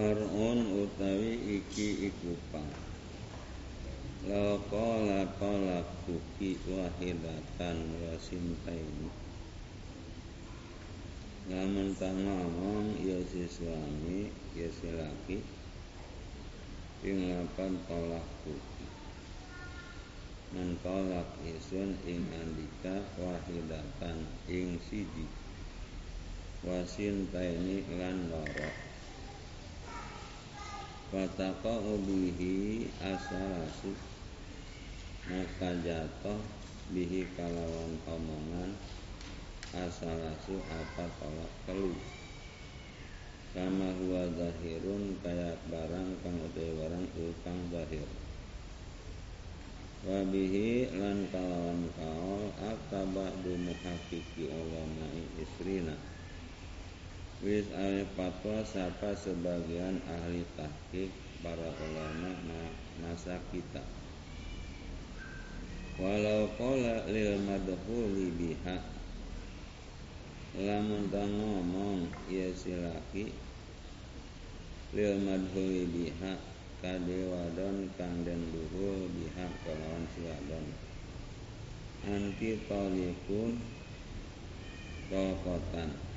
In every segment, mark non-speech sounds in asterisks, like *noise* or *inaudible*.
Far'un utawi iki iku pang talak tuki wahidatan wasintaini Lamun ngomong ya si suami ya si laki Ing lapan tolak tuki Mentolak isun ing andika wahidatan ing siji. Wasintaini lan lorok Wataka ubihi asalasu Maka jatuh bihi kalawan omongan. Asalasu apa tolak telu. Kama huwa zahirun kaya barang kang utai barang ukang zahir. Wabihi lan kalawan kaol aktabah du muhakiki ulamai isrina wis ale fatwa sapa sebagian ahli tahqiq para ulama masa kita. Walau qala lil madhuli biha. Lamun ta ngomong ya silaki. Lil madhuli biha kade wadon kang den duhul biha kelawan si wadon. Anti talikun tolkotan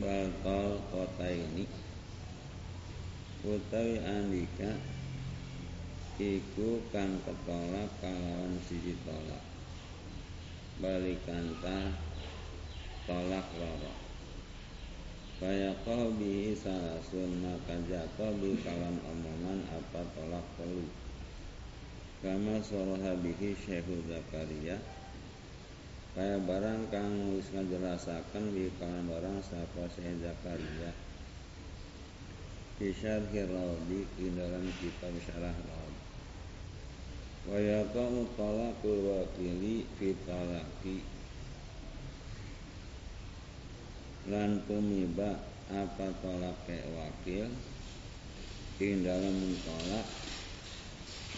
bal tol kota ini. Utawi andika iku kang ketolak kalawan siji tolak. Balikantah tolak loro. Fayaqah bihi salasun maka jatuh bi kalam omongan apa tolak telu? Kama soroha bihi Syekhu Zakaria Kaya barang kang wis ngajelasaken kalam barang sapa Syekh Zakaria. Fisyar Hiraldi di dalam kitab syarah Raud Wa yaqa'u talaqul wakili fi lan tumiba apa tolak ke wakil? Ing dalam tolak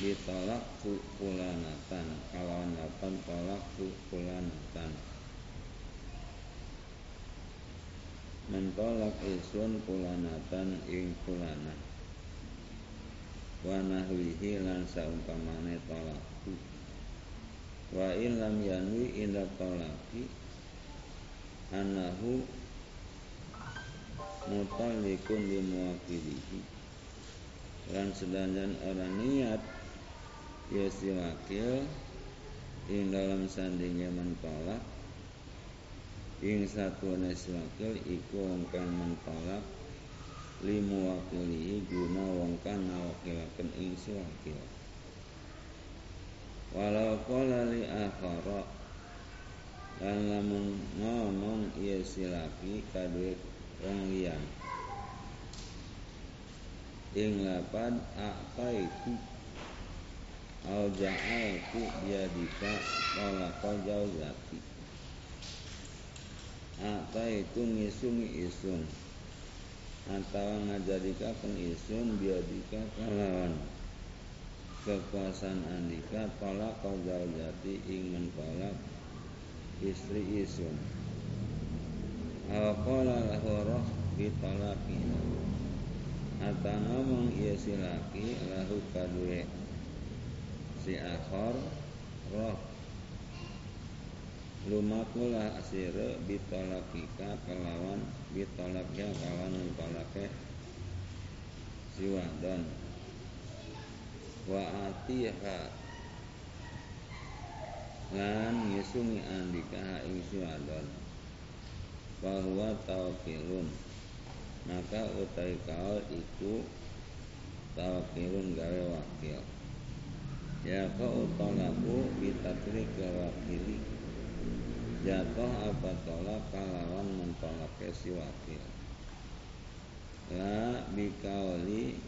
ditolak ku pulanatan. Kawan lapan tolak pulanatan. Mentolak isun pulanatan ing pulana wa nahwihi lan saumpamane tolakku wa ilam yanwi inda tolaki. Anahu mutallikun li muwakilihi lan sedanjan orang niat ya si wakil ing dalam sandingnya mentolak ing satu nes wakil iku wong kang mentolak limu wakilihi guna wong kang nawakilaken ing si wakil walau qala li akhara lan lamun ngomong iya si laki kadue wong liyan ing lapan aqaitu au ja'altu biadika wala qajau zati itu ngisungi isun atau ngajadikakan isun biadika kalawan kekuasaan andika tolak kau jati ing mentolak istri isun Awaqala lahu roh bitalaki Atau ngomong ia si laki lahu kadue Si akhor roh. Lumakulah asire bitolakika kelawan Bitolaknya kelawan mentolake Si wadon Wa atiha Lan ngisungi andika ing si wadon bahwa tawakilun. Maka utai kau itu tawakilun gawe wakil ya kau tolaku bitatri ke wakili jatuh apa tolak kalawan mentolak si wakil. La bikauli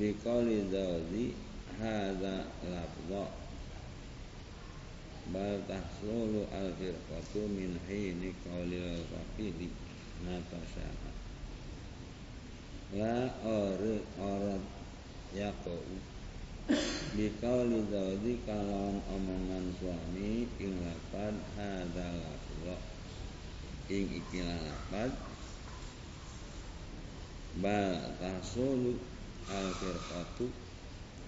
bikauli zawzi hadza lafdha bal tahsulu al firqatu min hini qaulil faqidi mata syaha la ori orat yaqau Bikauli zawdi kalon omongan suami ing lapad hadal lafza ing ikilah lapad bal tahsulu al firqatu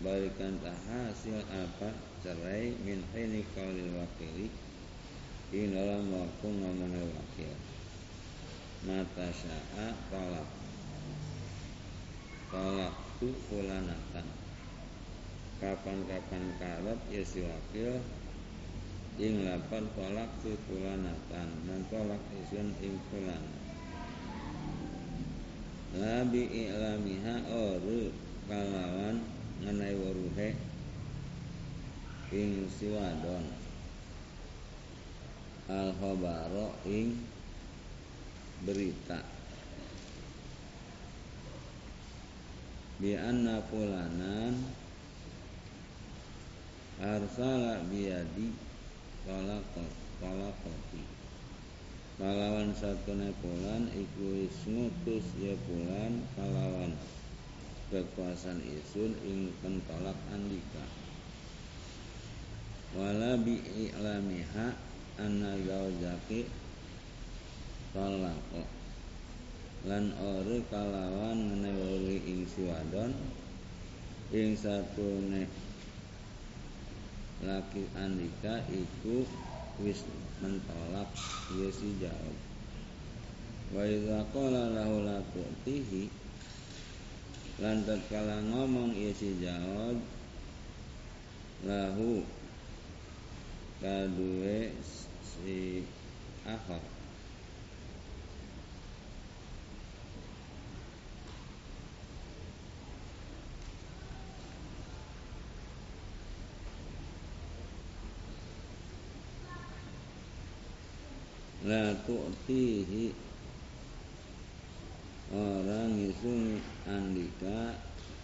balikan hasil apa cerai min hini kaulil wakili di dalam waktu ngomongnya wakil. Mata sya'a tolak. Tolak tu fulanatan kapan-kapan karep ya si wakil. Ing lapan tolak tu fulanatan. Dan tolak isun ing fulan. Labi i'lamiha oru kalawan ngenai waruhe ing siwadon al khabaro ing berita. Bi anna fulanan arsala biadi talaqat talaqati kalawan satune pulan iku wis ngutus ya pulan kalawan. Kekuasaan isun ing pentolak andika. Wala bi i'lamiha anna zaujaki talaqo lan ore kalawan menewi ing siwadon ing satune laki andika iku wis mentolak si jawab. Wa idza qala lahu la tu'tihi lan tatkala ngomong ya si jawab lahu kadue si akhir la tu'tihi. Orang isun andika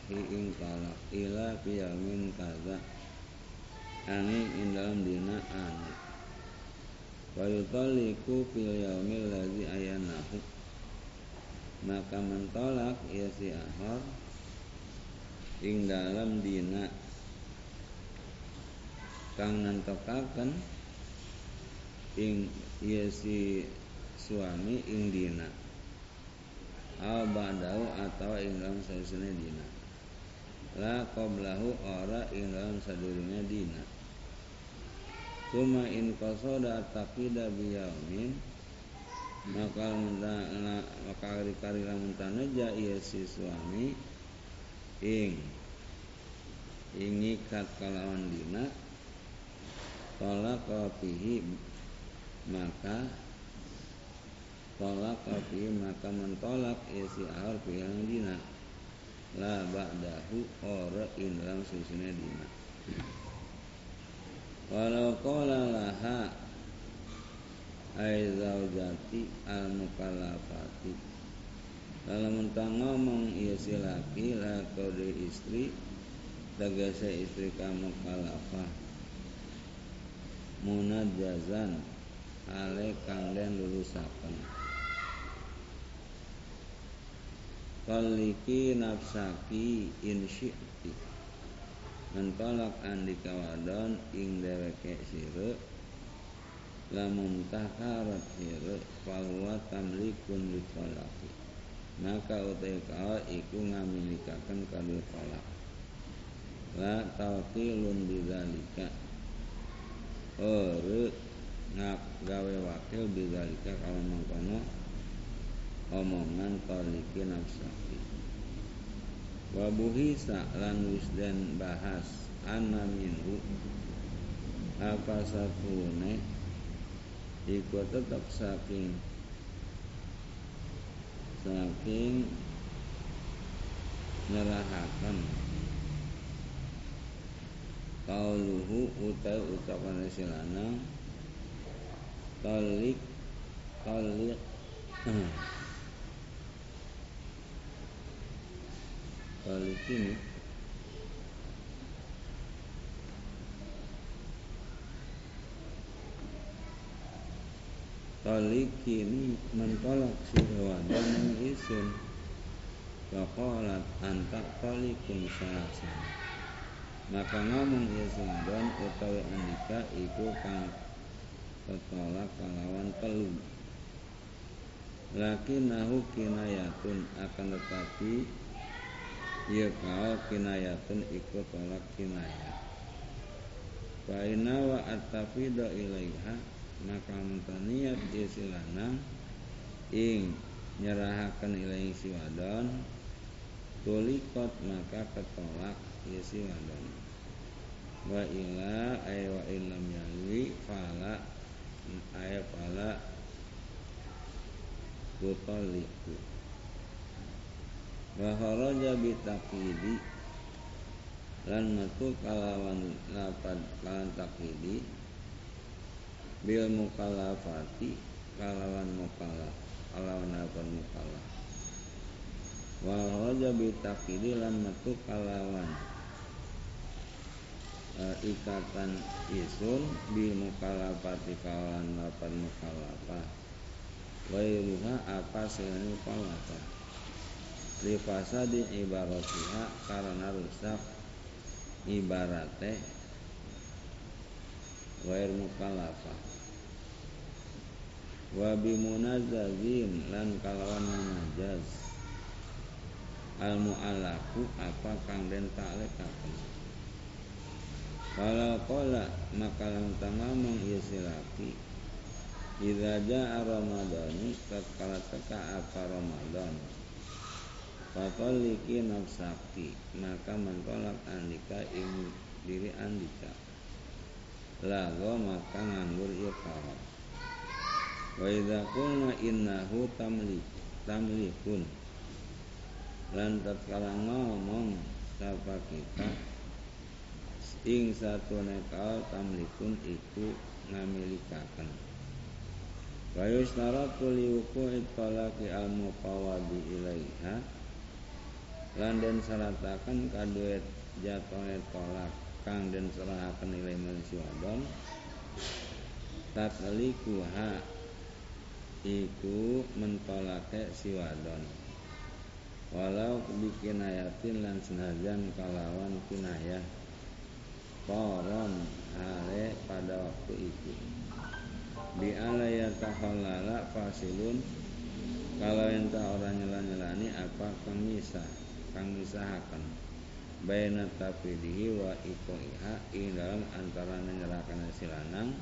hi talak ila piyamin kaza. Angin ing dalam dina ani wa yaumil ladzi ayanahu maka mentolak ya si ahor ing dalam dina. Kang nantokaken ing iya si suami ing dina. Al ba'dahu atau ing dalam sausune dina. La qablahu ora ing dalam sadurunge dina. Cuma in qasoda taqida biyaumin maka maka kari-kari lamun tanaja iya si suami ing ingikat kalawan dina tolak fihi maka tolak api maka mentolak ya si ahar yang dina. La ba'dahu ora in dalam susune dina. Walau qala laha ai zaujati al mukallafati dalam mentang ngomong ya si laki lah kode istri tegese istri kamu kalafah. Munajazan ale kang den lulusaken Kaliki nafsaki in syi'ti Mentolak andika wadon ing dheweke sire. Lamun takarat sire fahuwa tamlikun litolaki maka utai kau iku ngamilikaken kadu tolak la tawkilun bidzalika ore ngak gawe wakil bidzalika kalau mangkono omongan taliki nafsaki wa buhisa lan wis den bahas anna minhu apa satune iku tetap saking saking nyerahaken kauluhu utai ucapan si talik talik talik ini. Talik ini mentolak si hewan dan isun Waqalat antak talikun salasan Maka ngomong ya sumban utawi andika iku kang petolak kalawan telu. Nahu kinayatun akan tetapi ia kau kinayatun ikut tolak kinayat. Faina wa atafido ilaiha maka mentaniat silana ing nyerahakan ilaihi si wadon tulikot maka ketolak si wadon. Wa ila ay wa ilam yalwi fala ay fala tutaliku wa kharaja bi taqidi lan metu kalawan lapad kalan taqidi bil mukallafati kalawan mukallaf kalawan lapad mukallaf wa kharaja bi taqidi lan metu kalawan uh, ikatan isun bil mukallafati kalawan lapad mukallafah Wairuha apa selain palata Li fasadi ibaratiha karena rusak ibarate Wair mukalafa Wa bimunazazin lan kalawan munajaz. Al mu'alaku apa kang den ta'lekaken Kalau kola maka lang tamamang isilaki Idza jaa Ramadhani tatkala teka apa Ramadan Fatoliki nafsaki Maka mentolak andika ing diri andika. Lago maka nganggur iqarat Wa idza qulna innahu tamlik tamlikun Lan tatkala ngomong sapa kita Ing satu nekal tamlikun iku ngamilikaken. Wa yustaratu li wuqu'i talaqi al muqawadi ilaiha lan den syarataken kaduet jatuhe tolak kang den serahaken ilai manusia wadon tatlikuha iku mentolake si wadon walau bikin ayatin lan senajan kalawan kinayah koron hale pada waktu itu. Bi ala yatakhallala fasilun kalau entah orang nyela-nyelani apa kang misah kang misahaken baina tafidihi wa iha ing dalam antara nyerahkan si lanang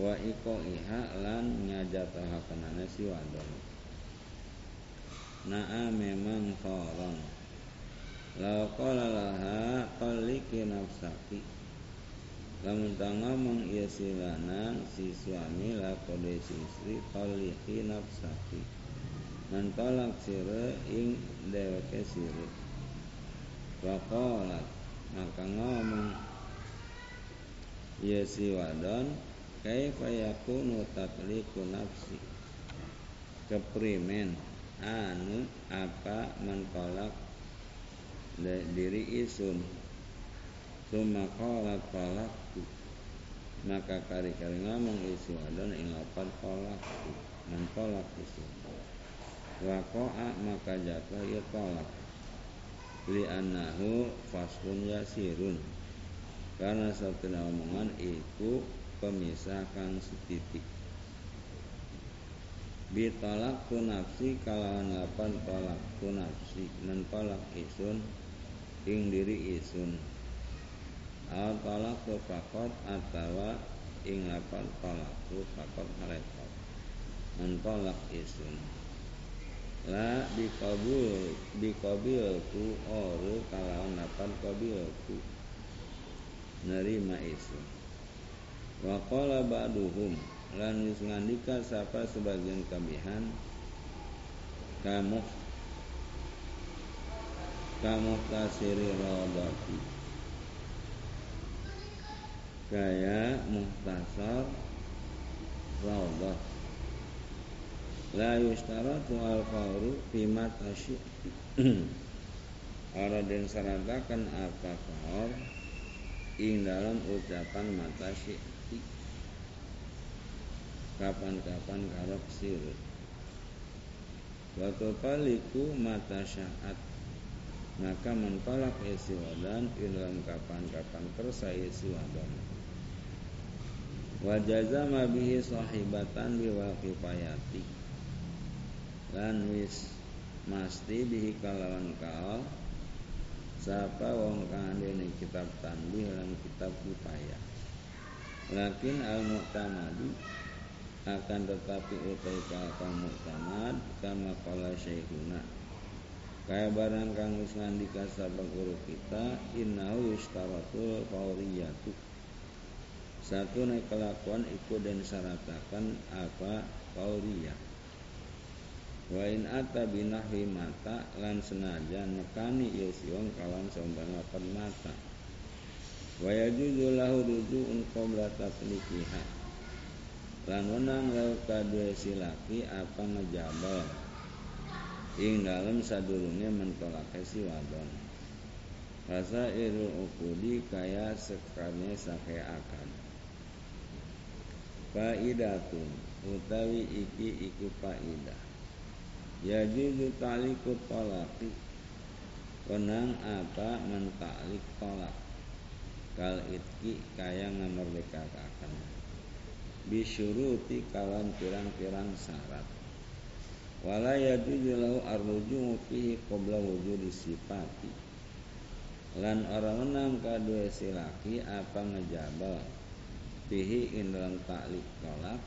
wa iha lan nyajatahakenana si wadon. Naa memang korong Lau qala laha qaliki nafsaki. Lamun ngomong iya si si suami lakode si istri taliki nafsaki. Mentolak sire ing deweke sire. Wakolat maka ngomong iya si wadon kaifa yakunu tatliku nafsi? Keprimen anu apa mentolak diri isun. Suma kolat kolakku Maka kari-kari ngomong isi wadon ing lapan kolakku Mentolak isi Wako'a maka jatuh ya tolak Li anahu faslun yasirun. Karena satu omongan iku pemisahkan setitik. Bitolak ku nafsi kalawan lapan tolak ku nafsi Mentolak isun Ing diri isun. Al tu fakot atawa ing lapan tu fakot harekot Mentolak isun. La dikabul dikabil ku oru kalawan lapan kabil ku nerima isun. Wakola ba'duhum lan ngandika sapa sebagian kabihan kamu kamu tasiri rodati gaya muhtasar rawdah la yustaratu al fawru bima tasyi'ti *clears throat* Ora den saratakan apa kaur ing dalam ucapan mata syi'ti. Kapan-kapan karok sirut Waktu paliku mata syaat maka mentolak isi wadan dalam kapan-kapan kersa isi wadan wa jazama bihi sahibatan biwaqifayati. Lan wis masti bihi kalawan kaal sapa wong kang kitab tanbih lan kitab upaya. Lakin al mu'tamadu akan tetapi utai kal mu'tamad kama kala syekhuna kaya barang kang wis ngandika sabang guru kita innahu yushtaratul fawriyatu. Satu naik kelakuan ikut dan syaratakan apa? Fauriyah wa in ata binahwi mata lan senajan nekani ieu siwang kawan saumpamakan mata. Wa yajuzu lahu rujuun qabla taslikiha. Lan wenang lau kadue silaki apa ngejabal ing dalam sadurunge mentolak si wadon. Rasa irul ukudi kaya sekarnya sakaya akan. Faidatun utawi iki iku faidah. Yajuzu talikut tolaki Konang apa mentalik tolak. Kal itki kaya ngamerdekakakan Bisyuruti kawan pirang-pirang syarat Wala yajuzu lahu arrujumu fihi qabla wujudi sifati. Lan orang enam kadua silaki apa ngejabal Fihi indang taklik tolak?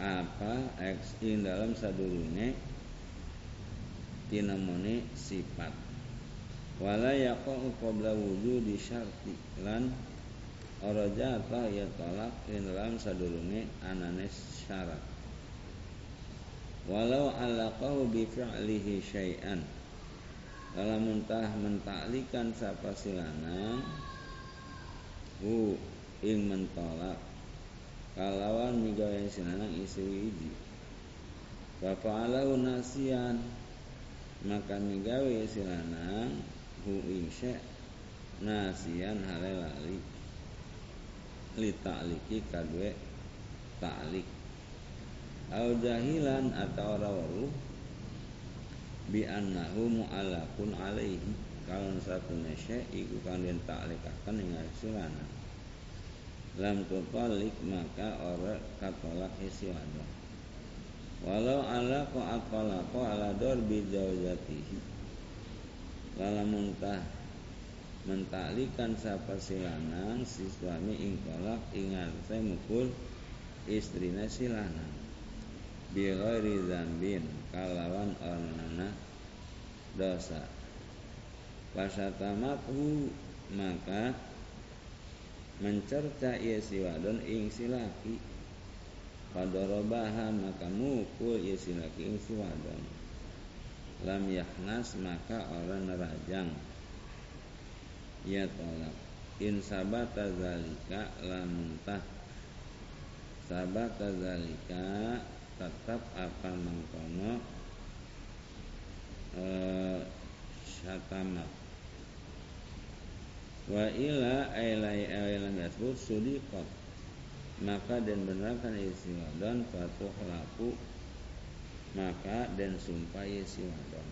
Apa x in dalam sadurunge tinamone sifat? Wala yaqa'u qabla wujudi syarti. Lan ora jatah ya tolak in dalam sadurunge anane syarat walau alaqahu bi fi'lihi syai'an. Dalam muntah mentaklikan sapa silana hu ing mentolak. Kalawan migawe sinanang isi wiji. Bapa'alahu nasian maka migawe sinanang hu insya nasian halelali li ta'liki ta'lik au jahilan atau rawu bi annahu mu'allakun alaihi. Kalau satu nesya iku kang den taklikaken ing silana lam tutalik maka ora katolak isi wadon walau ala ko akola ko ala dor bijawjatihi lala muntah mentalikan sapa silanang si suami ing kolak ingat saya mukul istrina silanang bi ghairi zambin kalawan ornana dosa. Pasatamathu maka mencerca ia si wadon ing si laki. Padorobaha maka mukul ia si laki ing si wadon. Lam yahnas maka orang nerajang. Ia tolak In sabata zalika lamuntah Sabata zalika tetap apa mengkono eh, syatamat. Wa ila ailai ailan yasbut sudiqat maka dan benarkan wadon fatuh laku maka dan sumpah isi wadon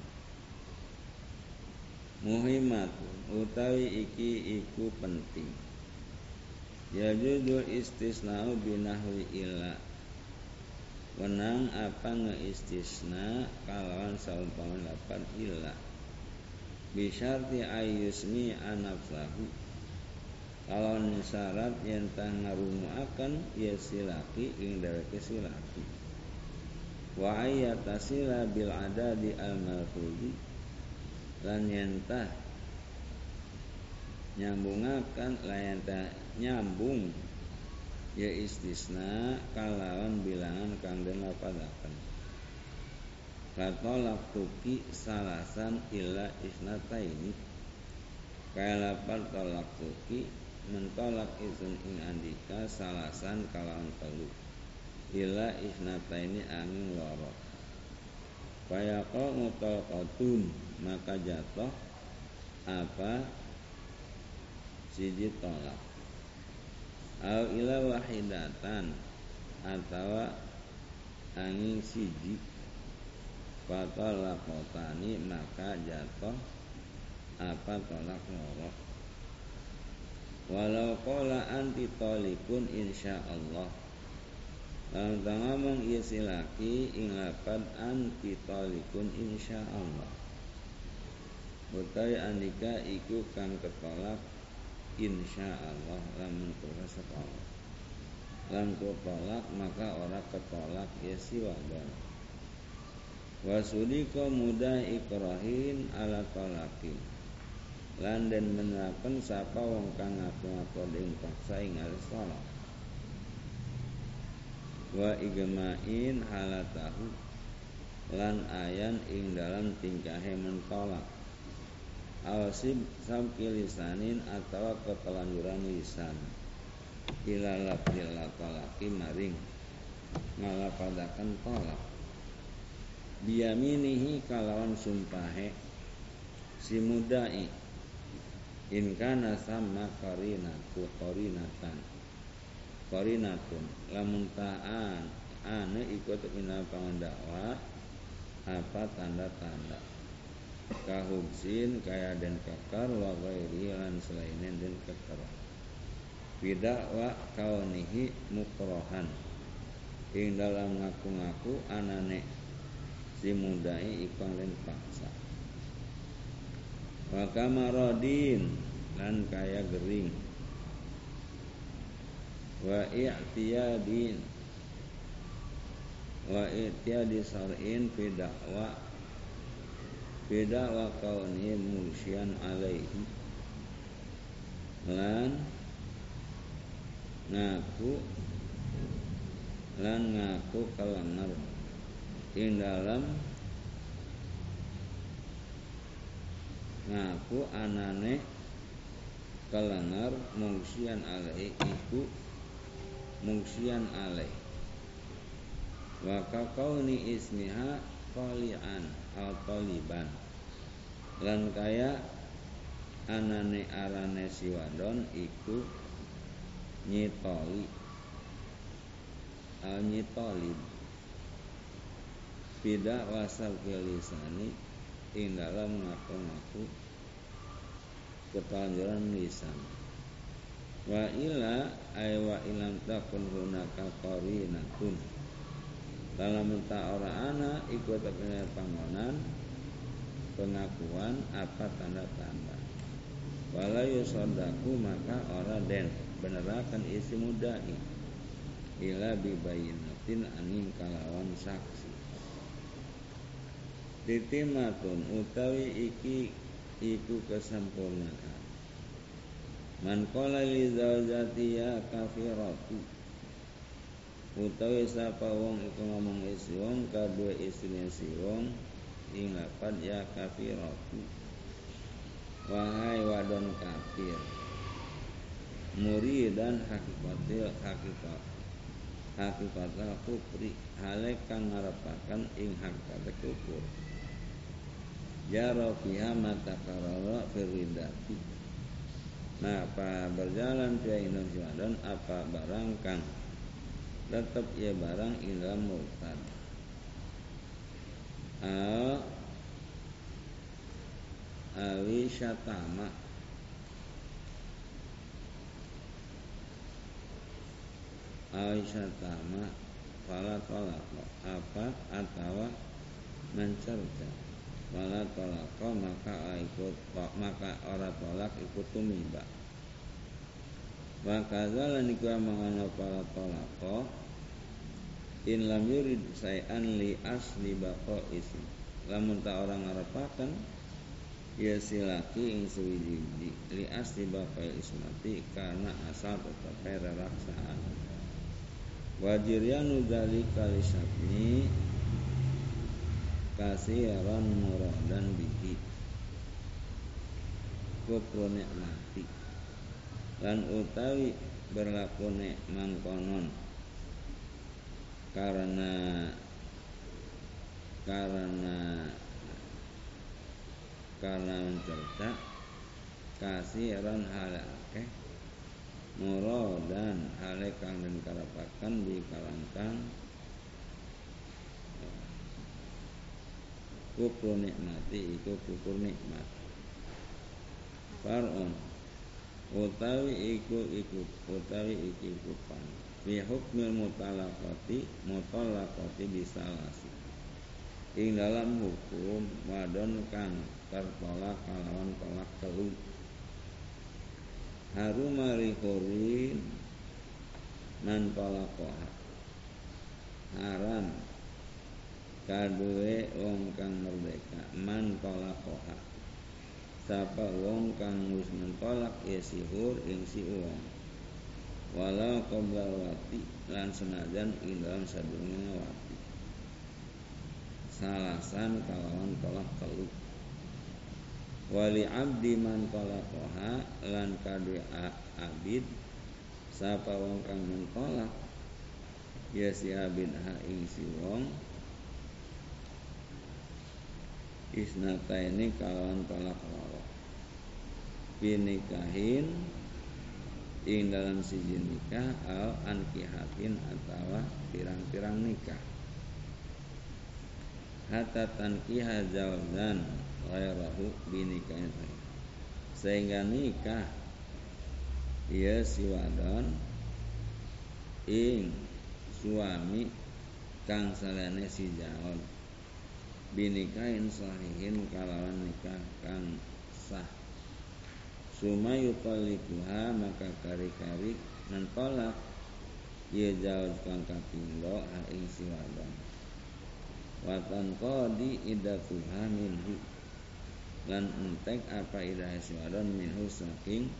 muhimat utawi iki iku penting. Ya judul istisna'u binahwi ila Wenang apa ngeistisna kalawan saumpaman lapan ilah bisyarti ayusmi anafsahu kalau syarat yang tak akan ya silaki ing dheweke silaki. Wa ayatasila bil adadi al malfudi lan yentah nyambungakan layanta nyambung ya istisna kalawan bilangan kang den lapadaken. Katolak tuki salasan illa isnata ini Kaya lapar tolak tuki Mentolak izin ing andika salasan kalawan telu. Illa isnata ini angin lorok Kaya kau mutolakotun Maka jatuh Apa? Siji tolak Au ila wahidatan Atau angin siji. Fatolakotani maka jatuh apa tolak loro Walau kola anti tolikun insya Allah. Lan ngomong ieu si laki ing lapad anti talikun insyaallah. Utawi andika iku kang ketolak insyaallah lamun kurasa Allah. Lan ketolak maka ora ketolak ya si wadon. Wasudika mudah ikrahin ala talakin lan den menerapan sapa wong kang ngaku-ngaku ing paksa ing salat wa igmain halatahu lan ayan ing dalam tingkahe mentolak awsib samki lisanin atau ketelanjuran lisan. Ila lafzil talaki maring ngalapadakan tolak. Biyaminihi kalawan sumpahe si mudai in kana sama qarinatu qarinatan qarinatun lamun ta'an ane ikut ina pangandakwa apa tanda-tanda kahubsin kaya dan kekar wa ghairi lan dan kekar Bida wa kaunihi mukrohan. Ing dalam ngaku-ngaku anane si mudai ikon len paksa. Wa kamarodin lan kaya gering. Wa i'tiyadin. Wa i'tiyadi sar'in fi da'wa fi da'wa kauni mursyian alaihi. Lan ngaku lan ngaku kelengar ing dalam ngaku anane kelengar mungsian alaihi iku mungsian alaih. Wa kakauni ismiha qalian al taliban lan kaya anane arane siwadon iku nyitoli al nyitolib tidak wasal kelisani ing dalam ngaku-ngaku ketanjuran lisan. Wa ila ay wa ilam takun hunaka qarinatun dalam ta ora ana iku tekene pangonan pengakuan apa tanda-tanda wala yusaddaku maka ora den benerakan isi mudai. Ila bibayinatin aning kalawan saksi. Titimatun utawi iki iku kesempurnaan. Man qala li zawjati ya kafiratu. Utawi sapa wong iku ngomong isi wong kadua istri si wong ing lapan ya kafiratu. Wahai wadon kafir. Muridan hakikatil hakikat Hakikatil kufri Halek kang ngarepakan ing hakikat kufur. Jaro fiha mata karara firidati Nah, apa berjalan Indonesia dan apa barang kang tetap ia barang dalam murtad. Al awi syatama awi syatama fala apa atau mencerca? Wala tolako maka ikut maka ora tolak ikut tumiba. Wa kadzalan iku mangana para tolako in lam yurid sayan li asli baqo isi lamun ta orang ngarepaken ya silaki ing suwiji li asli baqo ismati karena asal tetep reraksaan wajiryanu dzalika lisatni kasiran muradan bihi. Kufru nikmati. Lan utawi berlaku mangkonon karena karena karena mencerca kasiran halake muradan hale kang den karapakan di kalangkang. Kufur nikmati itu kufur nikmat. Far'un utawi iku ikut utawi iki ikutan fi hukmil mutalaqati mutalaqati bisalasi ing dalam hukum wadon kang tertolak kalawan tolak telu harumari korin man tolakoha haram kadue wong kang merdeka man tolakoha sapa wong kang wis mentolak ya sihur ing si wong walau qabla wati lan senajan ing dalam sadurunge wati salasan kalawan tolak telu. Wali abdi man talaqaha lan kadue abid sapa wong kang mentolak ya si abid ha ing si wong. Isnata ini kalawan tolak loro binikahin ing dalam siji nikah al ankihatin atau pirang-pirang nikah. Hatta tankiha zawzan ghairahu binikahin sehingga nikah ia si wadon ing suami kang salene si jaon. Binikahin sahihin kalawan nikah kang sah suma yutalikuha maka kari-kari nentolak ia jauh kang kapindo ha ing wadon. Watan kodi idatuha minhu. Lan entek apa idah si wadon minhu saking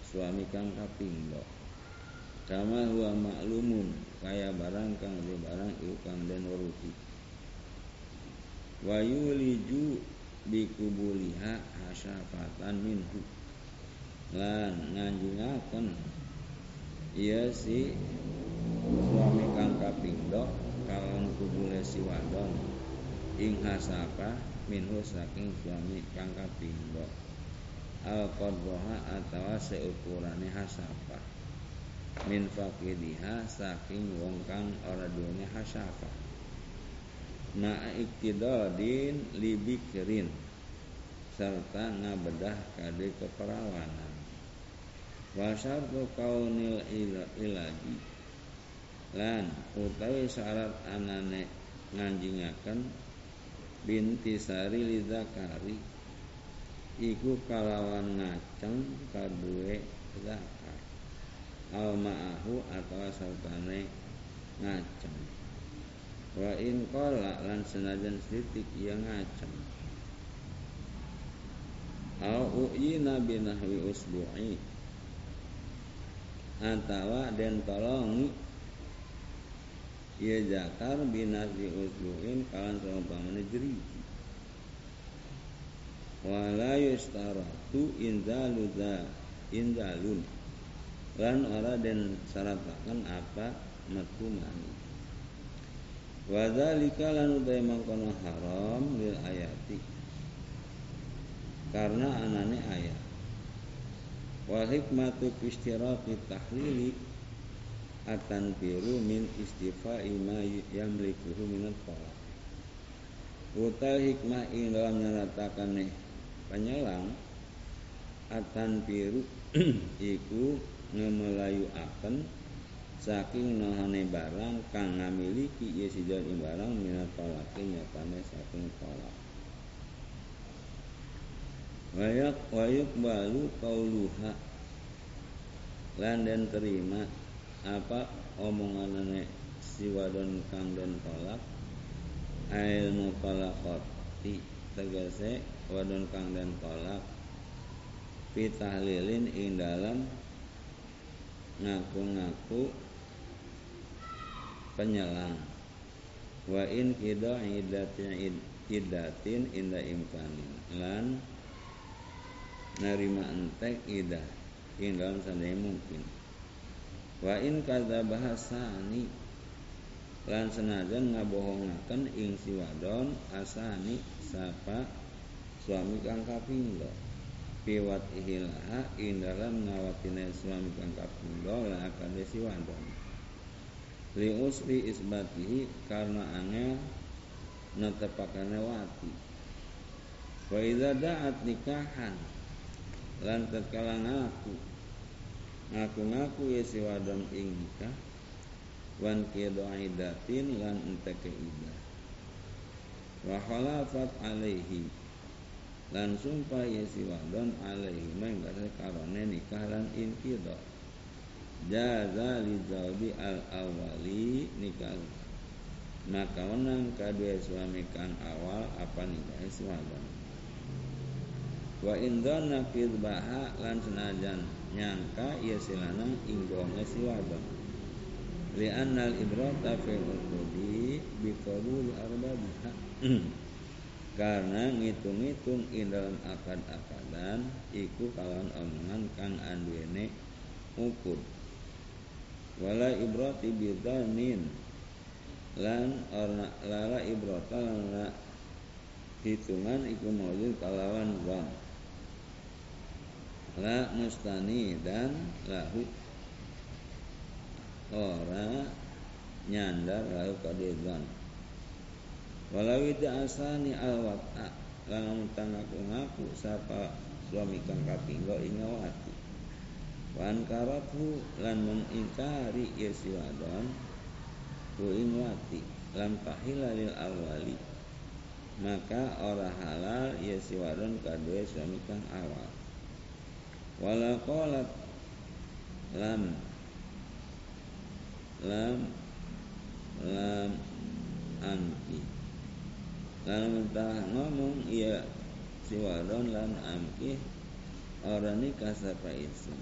suami kang kapindo kama huwa maklumun kaya barang kang di barang iu kang den weruti wa yuliju bikubuliha hasyafatan minhu lan nganjungaken iya si suami kang kapindo kalon kubule si wadon. Ing hasapa minhu saking suami kang kapindo al qadroha atawa seukurane hasapa min fakidiha saking wong kang ora duwe hasapa ma iktidadin libikirin serta ngabedah kade keperawanan wa syartu kaunil ilaji lan utawi syarat anane nganjingaken binti sari lidzakari iku kalawan ngaceng kadue zakar. Al ma'ahu atau sartane ngaceng. Wa in qala lan senajan sithik ia ngaceng. Au uyina binahwi usbu'i atawa den tolongi ia zakar binasi usbu'in kalan seumpamane jeriji wala yustaratu inzalu za inzalun lan ora den syarataken apa metu mani. Wa dzalika lan utai mangkono haram lil ayati. Karena anane ayat wa hikmatu istiraqi tahlili akan biru min istifa'i ma yamlikuhu min talaq utai hikmah ing dalam nyaratakan penyelang atan biru *clears throat* iku ngemelayu akan saking nohane barang kang ngamiliki ya sidan barang minat tolake nyatane saking tolak wayak wayuk balu kauluha. Lan dan terima apa omonganane si wadon kang den tolak. Ail mutalaqati tegese wadon kang den tolak. Pitahlilin ing dalam ngaku-ngaku penyelang. Wa in kida idatin idatin inda imkanin. Lan narima entek idah. Ing dalam sandai mungkin. Wa in kadza bahasani. Lan senajan ngabohongaken ing si wadon asani sapa suami kang kapindo piwat ihilaha ing dalam ngawatine suami kang kapindo la akan si wadon li usri isbatihi karena angel netepakane wati. Wa idza da'at nikahan lan tatkala ngaku ngaku-ngaku ya si wadon ing nikah wan kido idatin lan enteke idah wa khalafat alaihi lan sumpah ya si wadon alaihi menggase karone nikah lan inkido jaza li al awali nikah. Maka menang kadua suami kang awal apa nikah si wadon wa indana baha lan senajan nyangka ia silanang inggonya si wadon li annal ibrata fil uqudi bi qabul arbabiha *clears throat* karena ngitung-ngitung ing dalam akad-akadan iku kawan omongan kang anduene ukud wala ibrati bidanin lan orna lara ibrata lan hitungan iku maujud kalawan zon la mustani dan lahu ora nyandar lahu kadezan. Walau asani alwata lan tangaku ngaku sapa suami kang kapinggo ingawati wan karatu lan mengingkari ya si wadon ku ingwati lam tahila lil awali. Maka ora halal ya si wadon kadue suami kang awal wala qalat lam lam lam amki lalu mentah ngomong iya si wadon lam amki orang nikah sapa isim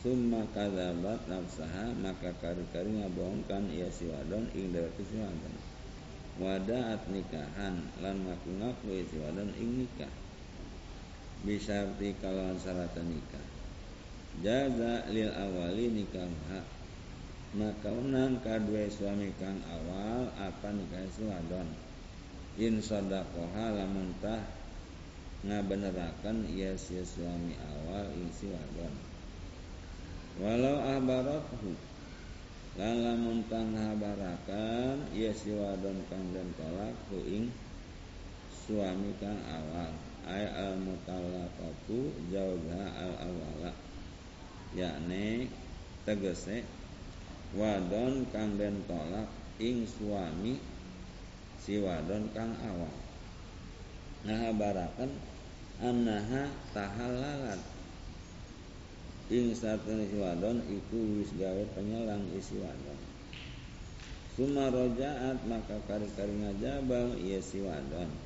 summa kadzabat nafsaha maka kari-kari ngabohongkan ia si wadon ing dewek si wadon wadaat nikahan lan ngaku-ngaku si wadon ing nikah bisa arti kalawan syarat nikah. Jaza lil awali nikah maka unang kadue suami kang awal apa nikah suadon in sodakoha lamun tah ngabenerakan ia si suami awal ing si wadon. Walau ahbarathu lan lamun tah ngabarakan ia si wadon kang den tolak ing suami kang awal ay al mutallaqatu jauha al awala yakni tegese wadon kang den tolak ing suami si wadon kang awal. Nah barakan annaha tahalalat. Ing satu si wadon iku wis gawe penyelang isi wadon. Suma rojaat maka kari-kari ngajabal iya si wadon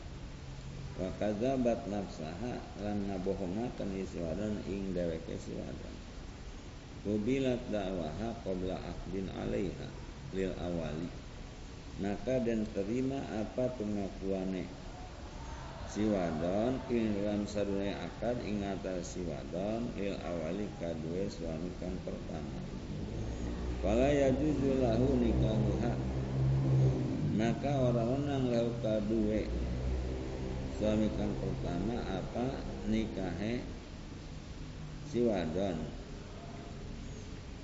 wa kadzabat nafsaha lan ngabohongaken isi wadon ing dheweke si wadon Kubilat dakwaha qabla akdin alaiha lil awali. Maka dan terima apa pengakuane si wadon ing dalam sadune akad ing atas si wadon lil awali kadue suami pertama. Fala yajuzu lahu nikahuha. Maka orang-orang lahu kadue suami kang pertama apa nikahe si wadon?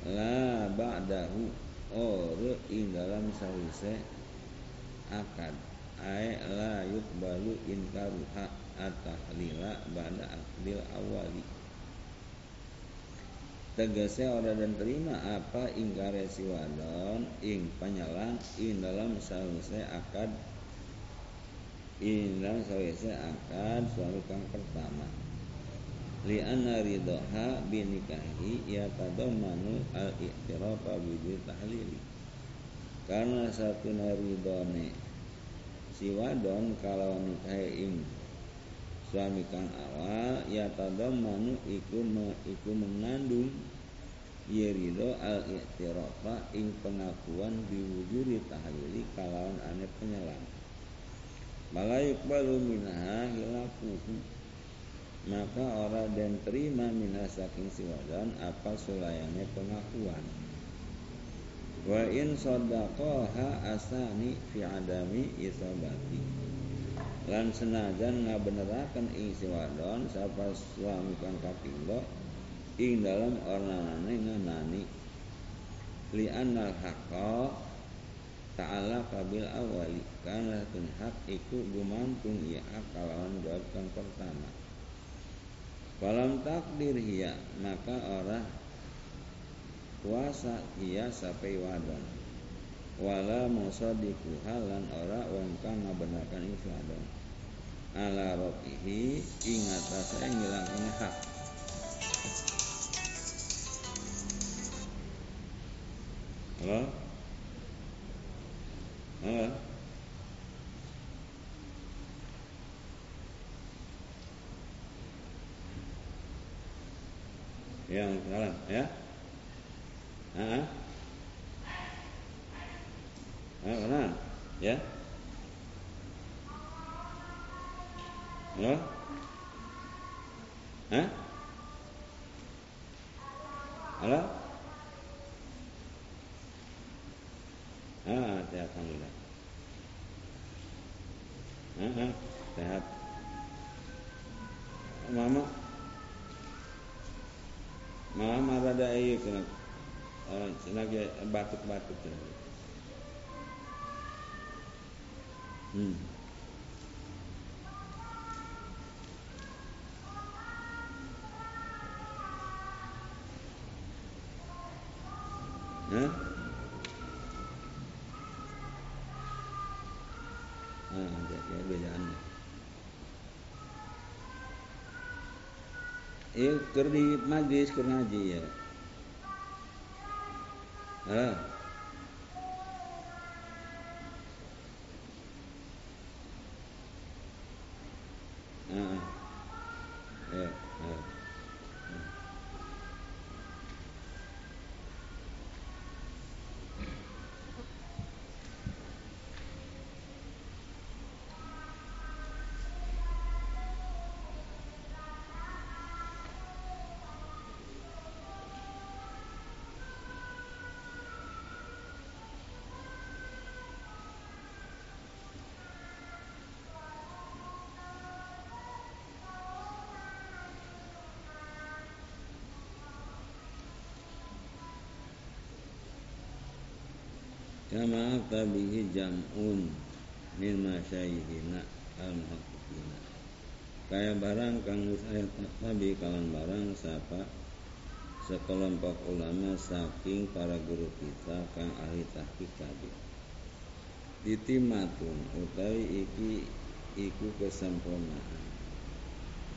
La ba'dahu ore ing dalam sawise akad. Ay la yuqbalu inkaruha atahlila ba'da akdil awali. Tegese ora dan terima apa ingkare si wadon ing panyalang ing dalam sawise akad Inang sawise akan suami kang pertama. Li anna ridha binikahi ya tadammanu al i'tirafa bi tahlili. Karena satu naridone si wadon kalau nikah ing suami kang awal ya tadammanu iku me, iku mengandung. Yerido al i'tirafa ing pengakuan diwujudi tahlili kalawan ane penyelam malayuk balu minha hilafuhu maka orang dan terima minha saking siwadan apa sulayannya pengakuan? Wa in sadaqaha asani fi adami isabati. Lan senajan ngabeneraken ing siwadon sapa suami kang kapindho ing dalam ornanane nganani li annal haqqa kabil awali karena hak iku gumantung ya kalawan jawab kang pertama Falam takdir hiya maka orang kuasa hiya sampai wadon. Wala musadiku halan ora wong kang ngabenarkan itu wadon. Ala robihi ingat saya ngilangkan hak. Halo? Halo? yang ya ah ah mana ya Hah? Halo? Alhamdulillah. Ah, ah, sehat. Mama Mama rada ieu kena uh, lagi batuk-batuk Hmm. Iya, keur di majlis keur ngaji ya. Kama tabihi jam'un min masyaihina al muhaqqiqina. Kaya barang kang wis aya tabi kalan barang sapa sekelompok ulama saking para guru kita kang ahli tahqiq tadi. Titimatun utawi iki iku kesempurnaan.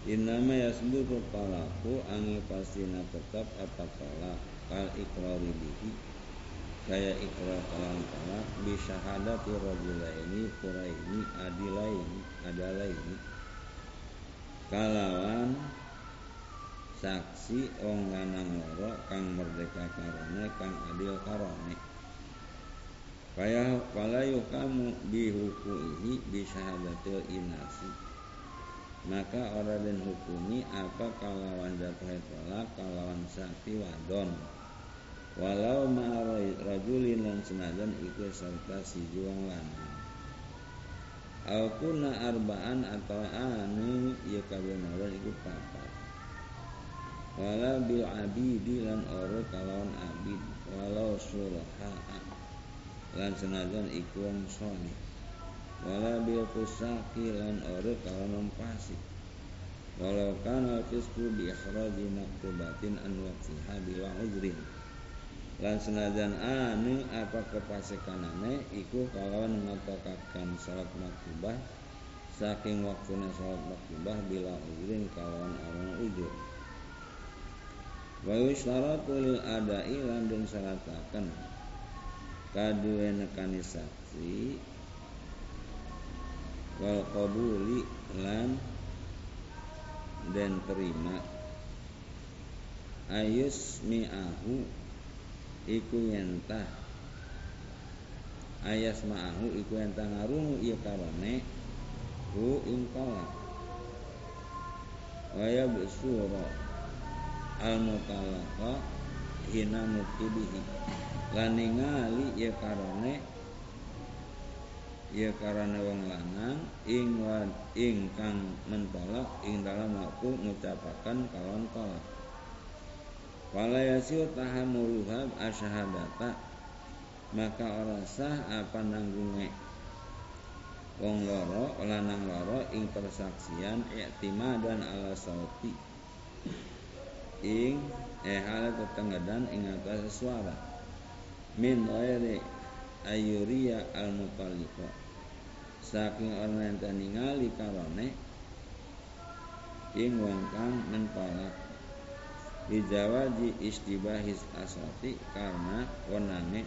Innama yasbutu talaku angin pastina tetap apa talak kal ikrari bihi kaya ikrar kalam talak bi syahadati rajulaini quraini adilaini adalaini. Kalawan saksi wong lanang loro kang merdeka karone kang adil karone. Kaya palayu kamu bihukuihi bi syahadatil inasi. Maka orang dan hukumi apa kalawan jatuh tolak kalawan sakti wadon walau rajulin lan senajan iku serta si juang lanang au arbaan atau anu ieu kabenaran iku papat. Wala bil abidi lan ora kalawan abid. Walau sulaha lan senajan iku wong saleh wala bil kusaki lan ora kalawan fasik. Walau kana fisku bi ikhraji maktubatin an waqtiha bila udrin lan senajan anu apa kepasikanane iku kalawan ngatokakan salat maktubah saking waktuna salat maktubah bila uzrin kalawan orang ujur wa yustaratu lil adai lan den syarataken kaduwe nekani saksi wal qabuli lan den terima. Ayus mi'ahu iku yentah ayas ma'ahu iku yentah ngarungu iya karone. Hu ing kolak waya besuro al mutalaqa hina mukibihi lan ningali iya karone. Iya karane wong lanang ing ing kang mentolak ing dalam waktu ngucapakan kawan tolak Wala yasiu tahamuluha asyhadata maka ora sah apa nanggunge wong loro lanang loro ing persaksian i'timadan ala sauti. Ing eh hal tetenggedan ing atas suara. Min ghairi ayuriya al mutalliqa saking orang yang ningali karone ing wong kang mentolak bijawaji istibahis asati karena wenane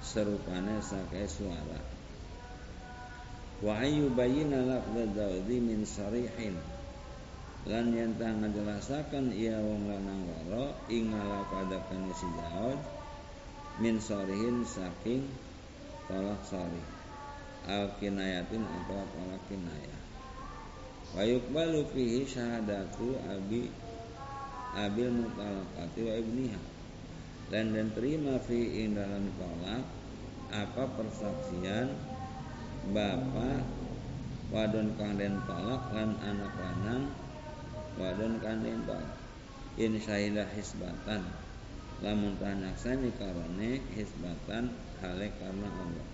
serupane sake suara. Wa ayyubayyina lafdz zawdi min sarihin. Lan yen tah ngajelasaken ia wong lanang loro ing ngalapadaken si jaod min sorihin saking tolak sori al kinayatin atau tolak kinayah. Wa yuqbalu fihi syahadatu abi abil mutalaqati wa ibniha. Dan dan terima fi ing dalam tolak apa persaksian bapak wadon kang den tolak lan anak lanang wadon kandeng tol in syahidah hisbatan. Lamun tah nyaksani karone hisbatan hale karena Allah.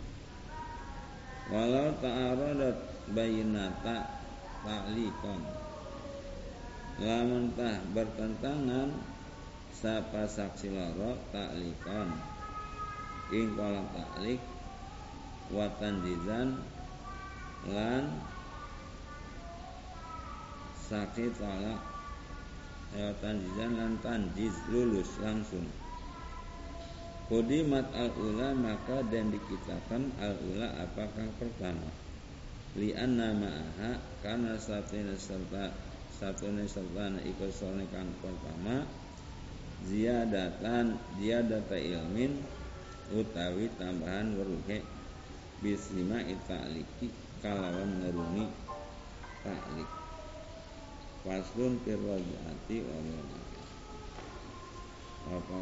Walau ta'aradat bayinata ta'likon lamun tah bertentangan sapa saksi loro ta'likon ing kolak ta'lik watan jizan lan saksi tolak ya tanjizan lan tanjiz lulus langsung. Kudimat al ula maka dan dikitakan al ula apakah pertama? Li anna ma'aha karena satunya serta satunya serta ikut soalnya kang pertama ziyadatan ziyadata ilmin utawi tambahan weruhe bislima italiki kalawan ngeruni taklik faslun firwajati wa apa